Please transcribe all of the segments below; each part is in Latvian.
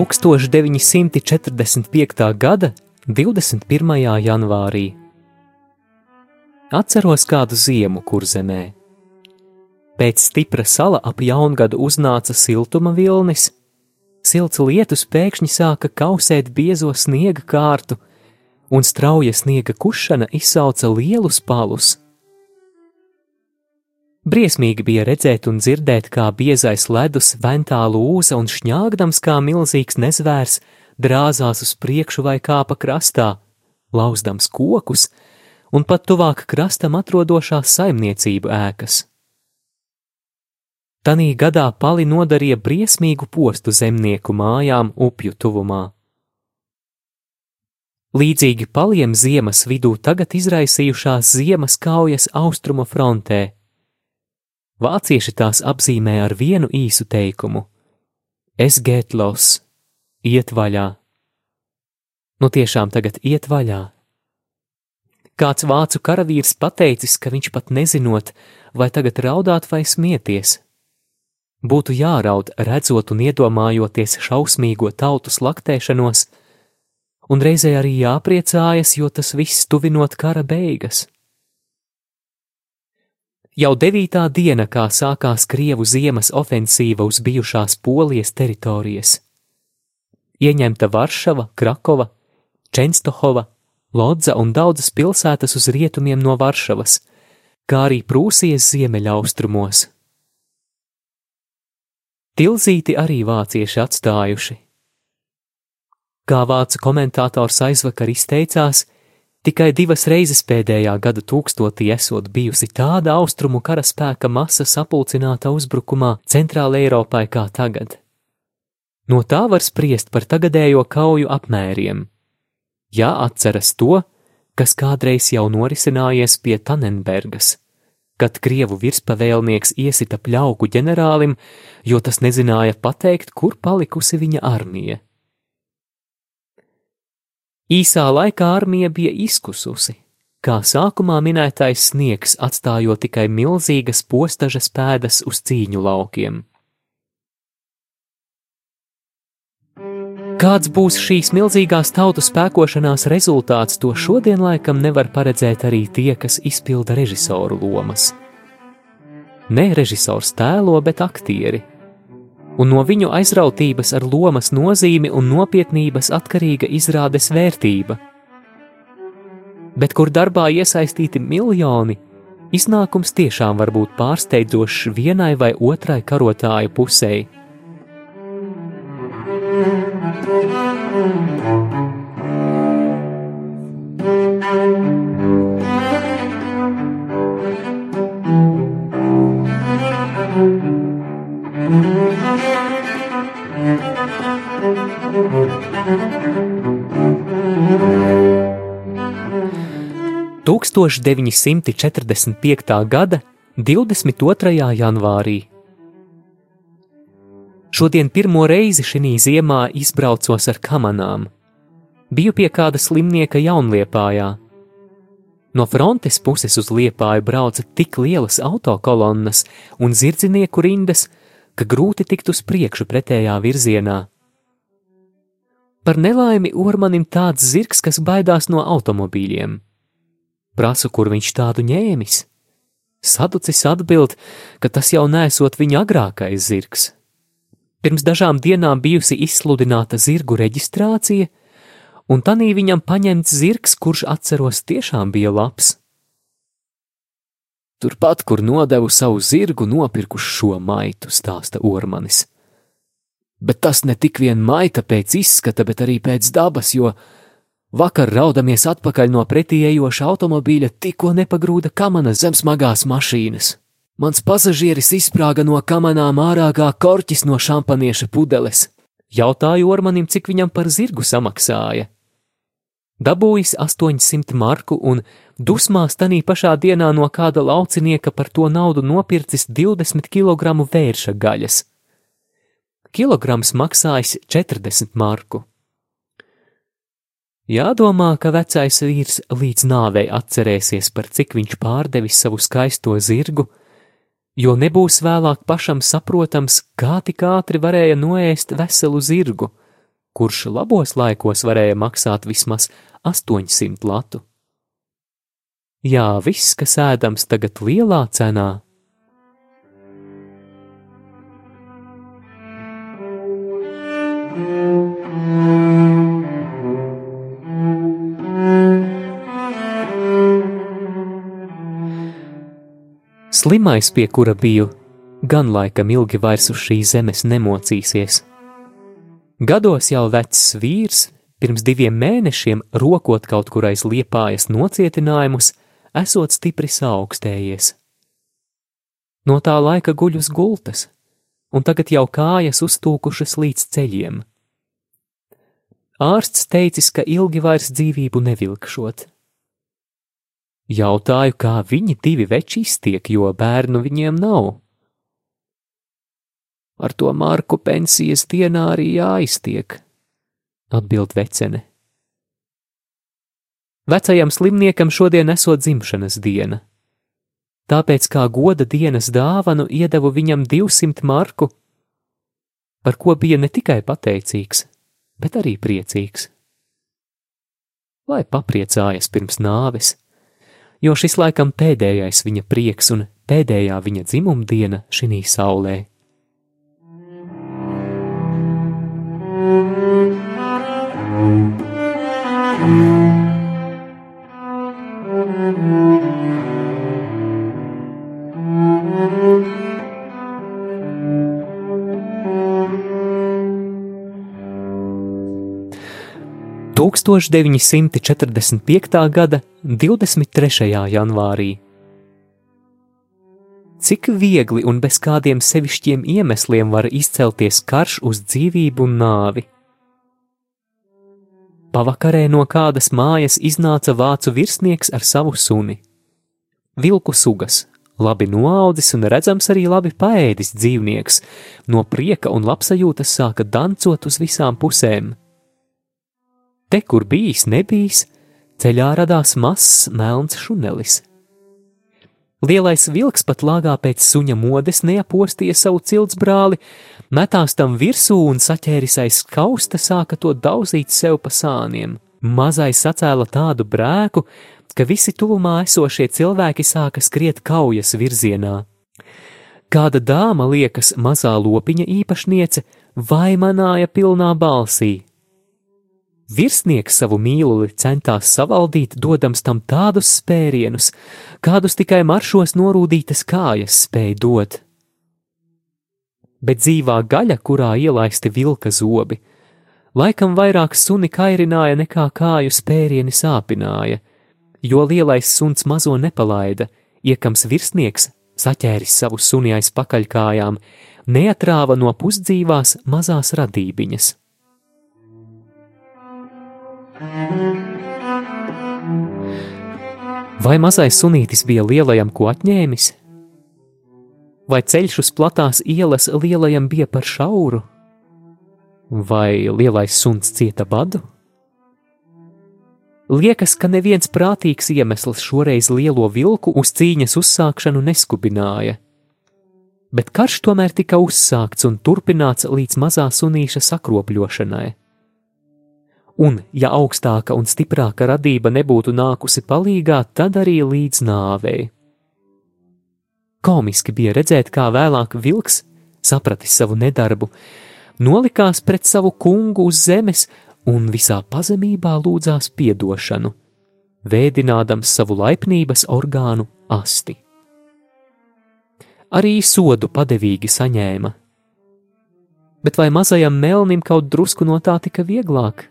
Tūkstoš 945. gada 21. janvārī. Atceros kādu ziemu kurzemē. Pēc stipra sala ap jaungadu uznāca siltuma vilnis, silts lietus pēkšņi sāka kausēt biezo sniega kārtu, un strauja sniega kušana izsauca lielus palus. Briesmīgi bija redzēt un dzirdēt, kā biezais ledus ventā lūza un šņāgdams kā milzīgs nezvērs drāzās uz priekšu vai kāpa krastā, lauzdams kokus un pat tuvāk krastam atrodošās saimniecību ēkas. Tanī gadā pali nodarīja briesmīgu postu zemnieku mājām upju tuvumā. Līdzīgi paliem ziemas vidū tagad izraisījušās ziemas kaujas austrumu frontē. Vācieši tās apzīmē ar vienu īsu teikumu: Es gētlos, iet vaļā. Nu tiešām tagad iet vaļā. Kāds vācu karavīrs pateicis, ka viņš pat nezinot, vai tagad raudāt vai smieties. Būtu jāraud, redzot un iedomājoties šausmīgo tautu slaktēšanos, un reizē arī jāpriecājas, jo tas viss tuvinot kara beigas. Jau devītā diena, kā sākās Krievu ziemas ofensīva uz bijušās Polijas teritorijas ieņemta Varšava, Krakova, Čenstohova, Lodza un daudzas pilsētas uz rietumiem no Varšavas, kā arī Prūsijas ziemeļaustrumos. Tilzīti arī vācieši atstājuši. Kā vācu komentātors aizvakar izteicās, tikai divas reizes pēdējā gada tūkstotī esot bijusi tāda austrumu karaspēka masa sapulcināta uzbrukumā Centrāla Eiropai kā tagad. No tā var spriest par tagadējo kauju apmēriem. Jāatceras to, kas kādreiz jau norisinājies pie Tanenbergas, kad Krievu virspavēlnieks iesita pļauku ģenerālim, jo tas nezināja pateikt, kur palikusi viņa armija. Īsā laikā armija bija izkususi, kā sākumā minētais sniegs atstājot tikai milzīgas postažas pēdas uz cīņu laukiem. Kāds būs šīs milzīgās tautu spēkošanās rezultāts, to šodien laikam nevar paredzēt arī tie, kas izpilda režisoru lomas. Ne režisors tēlo, bet aktieri. Un no viņu aizrautības ar lomas nozīmi un nopietnības atkarīga izrādes vērtība. Bet kur darbā iesaistīti miljoni, iznākums tiešām var būt pārsteidzošs vienai vai otrai karotāju pusēji 1945. gada 22. janvārī. Šodien pirmo reizi šī ziemā izbraucos ar kamanām. Biju pie kāda slimnieka jaunliepājā. No frontes puses uz liepāju brauca tik lielas autokolonnas un zirdzinieku rindas, ka grūti tikt uz priekšu pretējā virzienā. Par nelaimi Ormanim tāds zirgs, kas baidās no automobīļiem. Prasu, kur viņš tādu ņēmis. Saducis atbild, ka tas jau nesot viņa agrākais zirgs. Pirms dažām dienām bijusi izsludināta zirgu reģistrācija, un tanī viņam paņemts zirgs, kurš atceros tiešām bija labs. Turpat, kur nodevu savu zirgu, nopirku šo maitu, stāsta Ormanis. Bet tas ne tik vien maita pēc izskata, bet arī pēc dabas, jo vakar raudamies atpakaļ no pretī ejoša automobīļa, tikko nepagrūda kamana zem smagās mašīnas. Mans pasažieris izsprāga no kamanām ārā kā korķis no šampanieša pudeles. Jautāju Ormanim, cik viņam par zirgu samaksāja. Dabūjis 800 marku un dusmās tanī pašā dienā no kāda laucinieka par to naudu nopircis 20 kg vērša gaļas. Kilograms maksājis 40 marku. Jādomā, ka vecais vīrs līdz nāvei atcerēsies, par cik viņš pārdevis savu skaisto zirgu, jo nebūs vēlāk pašam saprotams, kā tik ātri varēja noēst veselu zirgu, kurš labos laikos varēja maksāt vismaz 800 latu. Jā, viss, kas ēdams tagad lielā cenā. Slimais, pie kura biju, gan laikam ilgi vairs uz šīs zemes nemocīsies. Gados jau vecs vīrs, pirms diviem mēnešiem rokot kaut kur aiz liepājas nocietinājumus, esot stipri saaugstējies. No tā laika guļ uz gultas, un tagad jau kājas uztūkušas līdz ceļiem. Ārsts teicis, ka ilgi vairs dzīvību nevilkšot. Jautāju, kā viņi divi veči iztiek, jo bērnu viņiem nav. Ar to Marku pensijas dienā arī jāiztiek, atbild vecene. Vecajam slimniekam šodien esot dzimšanas diena. Tāpēc kā goda dienas dāvanu iedevu viņam 200 marku, par ko bija ne tikai pateicīgs, bet arī priecīgs. Lai papriecājas pirms nāves, jo šis laikam pēdējais viņa prieks un pēdējā viņa dzimumdiena šī saulē. Tūkstoš 945. gada 23. janvārī. Cik viegli un bez kādiem sevišķiem iemesliem var izcelties karš uz dzīvību un nāvi? Pavakarē no kādas mājas iznāca vācu virsnieks ar savu suni. Vilku sugas, labi noaudzis un redzams arī labi paēdis dzīvnieks, no prieka un labsajūtas sāka dancot uz visām pusēm. Te, kur bijis, nebijis, ceļā radās mazs melns šunelis. Lielais vilks pat lāgā pēc suņa modes neapostīja savu cilts brāli, metās tam virsū un saķēris aiz skausta sāka to daudzīt sev pa sāniem. Mazais sacēla tādu brēku, ka visi tuvumā esošie cilvēki sāka skriet kaujas virzienā. Kāda dāma liekas mazā lopiņa īpašniece vai manāja pilnā balsī: Virsnieks savu mīluli centās savaldīt, dodams tam tādus spērienus, kādus tikai maršos norūdītas kājas spēja dot. Bet dzīvā gaļa, kurā ielaisti vilka zobi, laikam vairāk suni kairināja nekā kāju spērieni sāpināja, jo lielais suns mazo nepalaida, iekams virsnieks, saķēris savu suni aiz pakaļkājām, neatrāva no pusdzīvās mazās radībiņas. Vai mazais sunītis bija lielajam ko atņēmis? Vai ceļš uz platās ielas lielajam bija par šauru? Vai lielais suns cieta badu? Liekas, ka neviens prātīgs iemesls šoreiz lielo vilku uz cīņas uzsākšanu neskubināja. Bet karš tomēr tika uzsākts un turpināts līdz mazā sunīša sakropļošanai un, ja augstāka un stiprāka radība nebūtu nākusi palīgā, tad arī līdz nāvei. Komiski bija redzēt, kā vēlāk vilks, sapratis savu nedarbu, nolikās pret savu kungu uz zemes un visā pazemībā lūdzās piedošanu, vēdinādams savu laipnības orgānu asti. Arī sodu padevīgi saņēma. Bet vai mazajam melnim kaut drusku no tā tika vieglāk?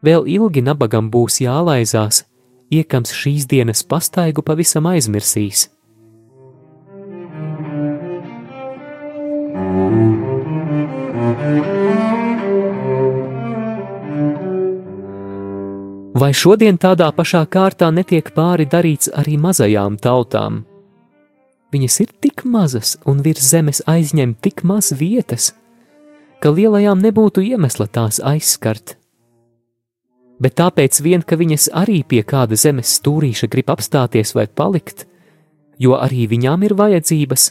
Vēl ilgi nabagam būs jālaizās, iekams šīs dienas pastaigu pavisam aizmirsīs. Vai šodien tādā pašā kārtā netiek pāri darīts arī mazajām tautām? Viņas ir tik mazas un virs zemes aizņem tik maz vietas, ka lielajām nebūtu iemesla tās aizskart. Bet tāpēc vien, ka viņas arī pie kāda zemes stūrīša grib apstāties vai palikt, jo arī viņām ir vajadzības,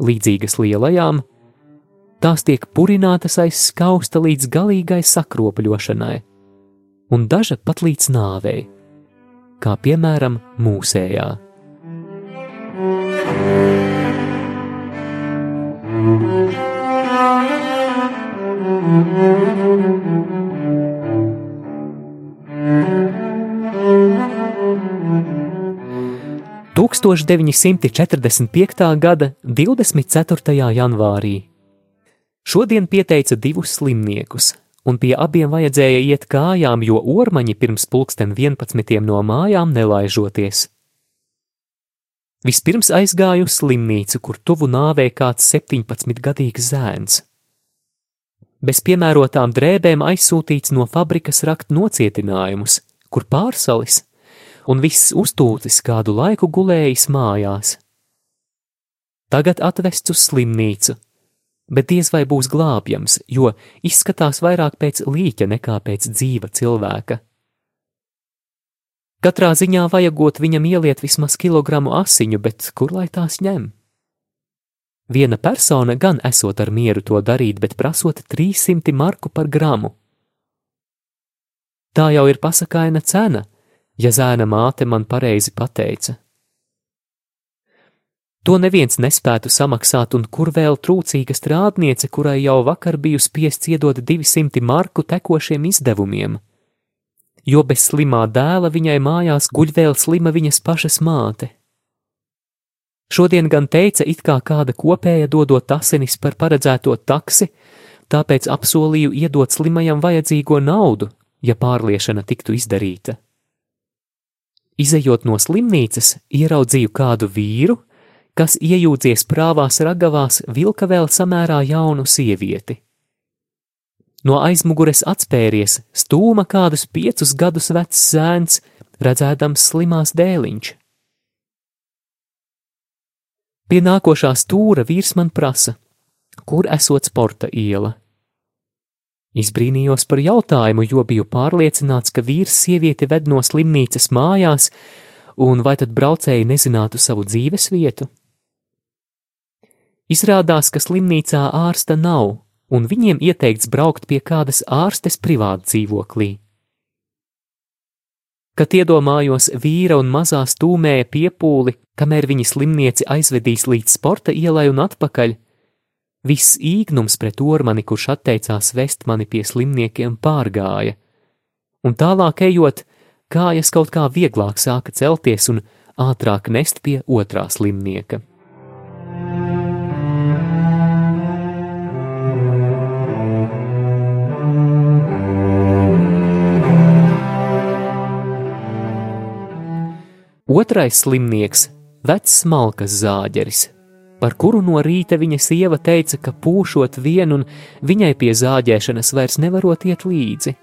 līdzīgas lielajām, tās tiek purinātas aiz skausta līdz galīgai sakropļošanai un daža pat līdz nāvei, kā piemēram mūsējā. Tūkstoš 945. gada 24. janvārī. Šodien pieteica divus slimniekus un pie abiem vajadzēja iet kājām, jo ormaņi pirms pulksten 11 no mājām nelaižoties. Vispirms aizgāju uz slimnīcu, kur tuvu nāvē kāds 17-gadīgs zēns. Bez piemērotām drēbēm aizsūtīts no fabrikas rakt nocietinājumus, kur pārsalis, un viss uztūcis kādu laiku gulējis mājās. Tagad atvests uz slimnīcu, bet diez vai būs glābjams, jo izskatās vairāk pēc līķa nekā pēc dzīva cilvēka. Katrā ziņā vajagot viņam ieliet vismaz kilogramu asiņu, bet kur lai tās ņem? Viena persona gan esot ar mieru to darīt, bet prasot 300 marku par gramu. Tā jau ir pasakaina cena, ja zēna māte man pareizi pateica. To neviens nespētu samaksāt, un kur vēl trūcīga strādniece, kurai jau vakar biju spiests iedot 200 marku tekošiem izdevumiem. Jo bez slimā dēla viņai mājās guļ vēl slima viņas pašas māte. Šodien gan teica, it kā kāda kopēja dodot asinis par paredzēto taksi, tāpēc apsolīju iedot slimajam vajadzīgo naudu, ja pārliešana tiktu izdarīta. Izejot no slimnīcas, ieraudzīju kādu vīru, kas iejūdzies prāvās ragavās, vilka vēl samērā jaunu sievieti. No aizmugures atspēries stūma kādus piecus gadus vecs zēns, redzēdams slimās dēliņš. Pie nākošā stūra vīrs man prasa, kur esot sporta iela. Izbrīnījos par jautājumu, jo biju pārliecināts, ka vīrs sievieti ved no slimnīcas mājās, un vai tad braucēji nezinātu savu dzīves vietu? Izrādās, ka slimnīcā ārsta nav, un viņiem ieteikts braukt pie kādas ārstes privāti dzīvoklī. Kad iedomājos vīra un mazā stūmēja piepūli, kamēr viņi slimnieci aizvedīs līdz sporta ielai un atpakaļ, viss īgnums pret ormani, kurš atteicās vest mani pie slimniekiem, pārgāja, un tālāk ejot, kājas kaut kā vieglāk sāka celties un ātrāk nest pie otrā slimnieka. Otrais slimnieks - vecs smalkas zāģeris, par kuru no rīta viņa sieva teica, ka pūšot vienu un viņai pie zāģēšanas vairs nevarot iet līdzi.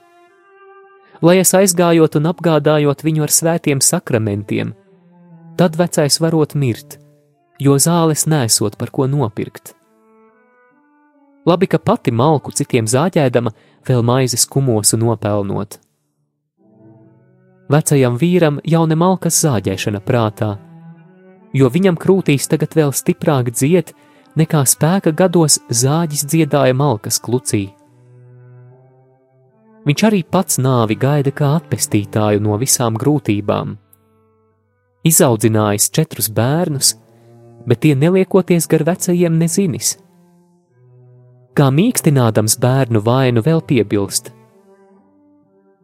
Lai es aizgājot un apgādājot viņu ar svētiem sakramentiem, tad vecais varot mirt, jo zāles nesot par ko nopirkt. Labi, ka pati malku citiem zāģēdama, vēl maizes kumosu nopelnot. Vecajam vīram jau ne malkas zāģēšana prātā, jo viņam krūtīs tagad vēl stiprāk dzied, nekā spēka gados zāģis dziedāja malkas klucī. Viņš arī pats nāvi gaida kā atpestītāju no visām grūtībām. Izaudzinājis četrus bērnus, bet tie neliekoties gar vecajiem nezinis. Kā mīkstinādams bērnu vainu vēl piebilst –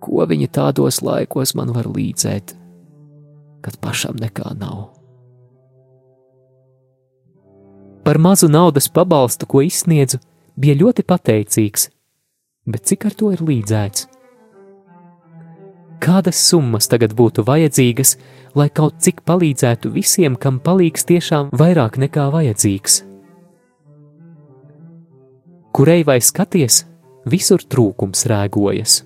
Ko viņa tādos laikos man var līdzēt, kad pašam nekā nav? Par mazu naudas pabalstu, ko izsniedzu, bija ļoti pateicīgs, bet cik ar to ir līdzēts? Kādas summas tagad būtu vajadzīgas, lai kaut cik palīdzētu visiem, kam palīgs tiešām vairāk nekā vajadzīgs? Kurei vai skaties, visur trūkums rēgojas.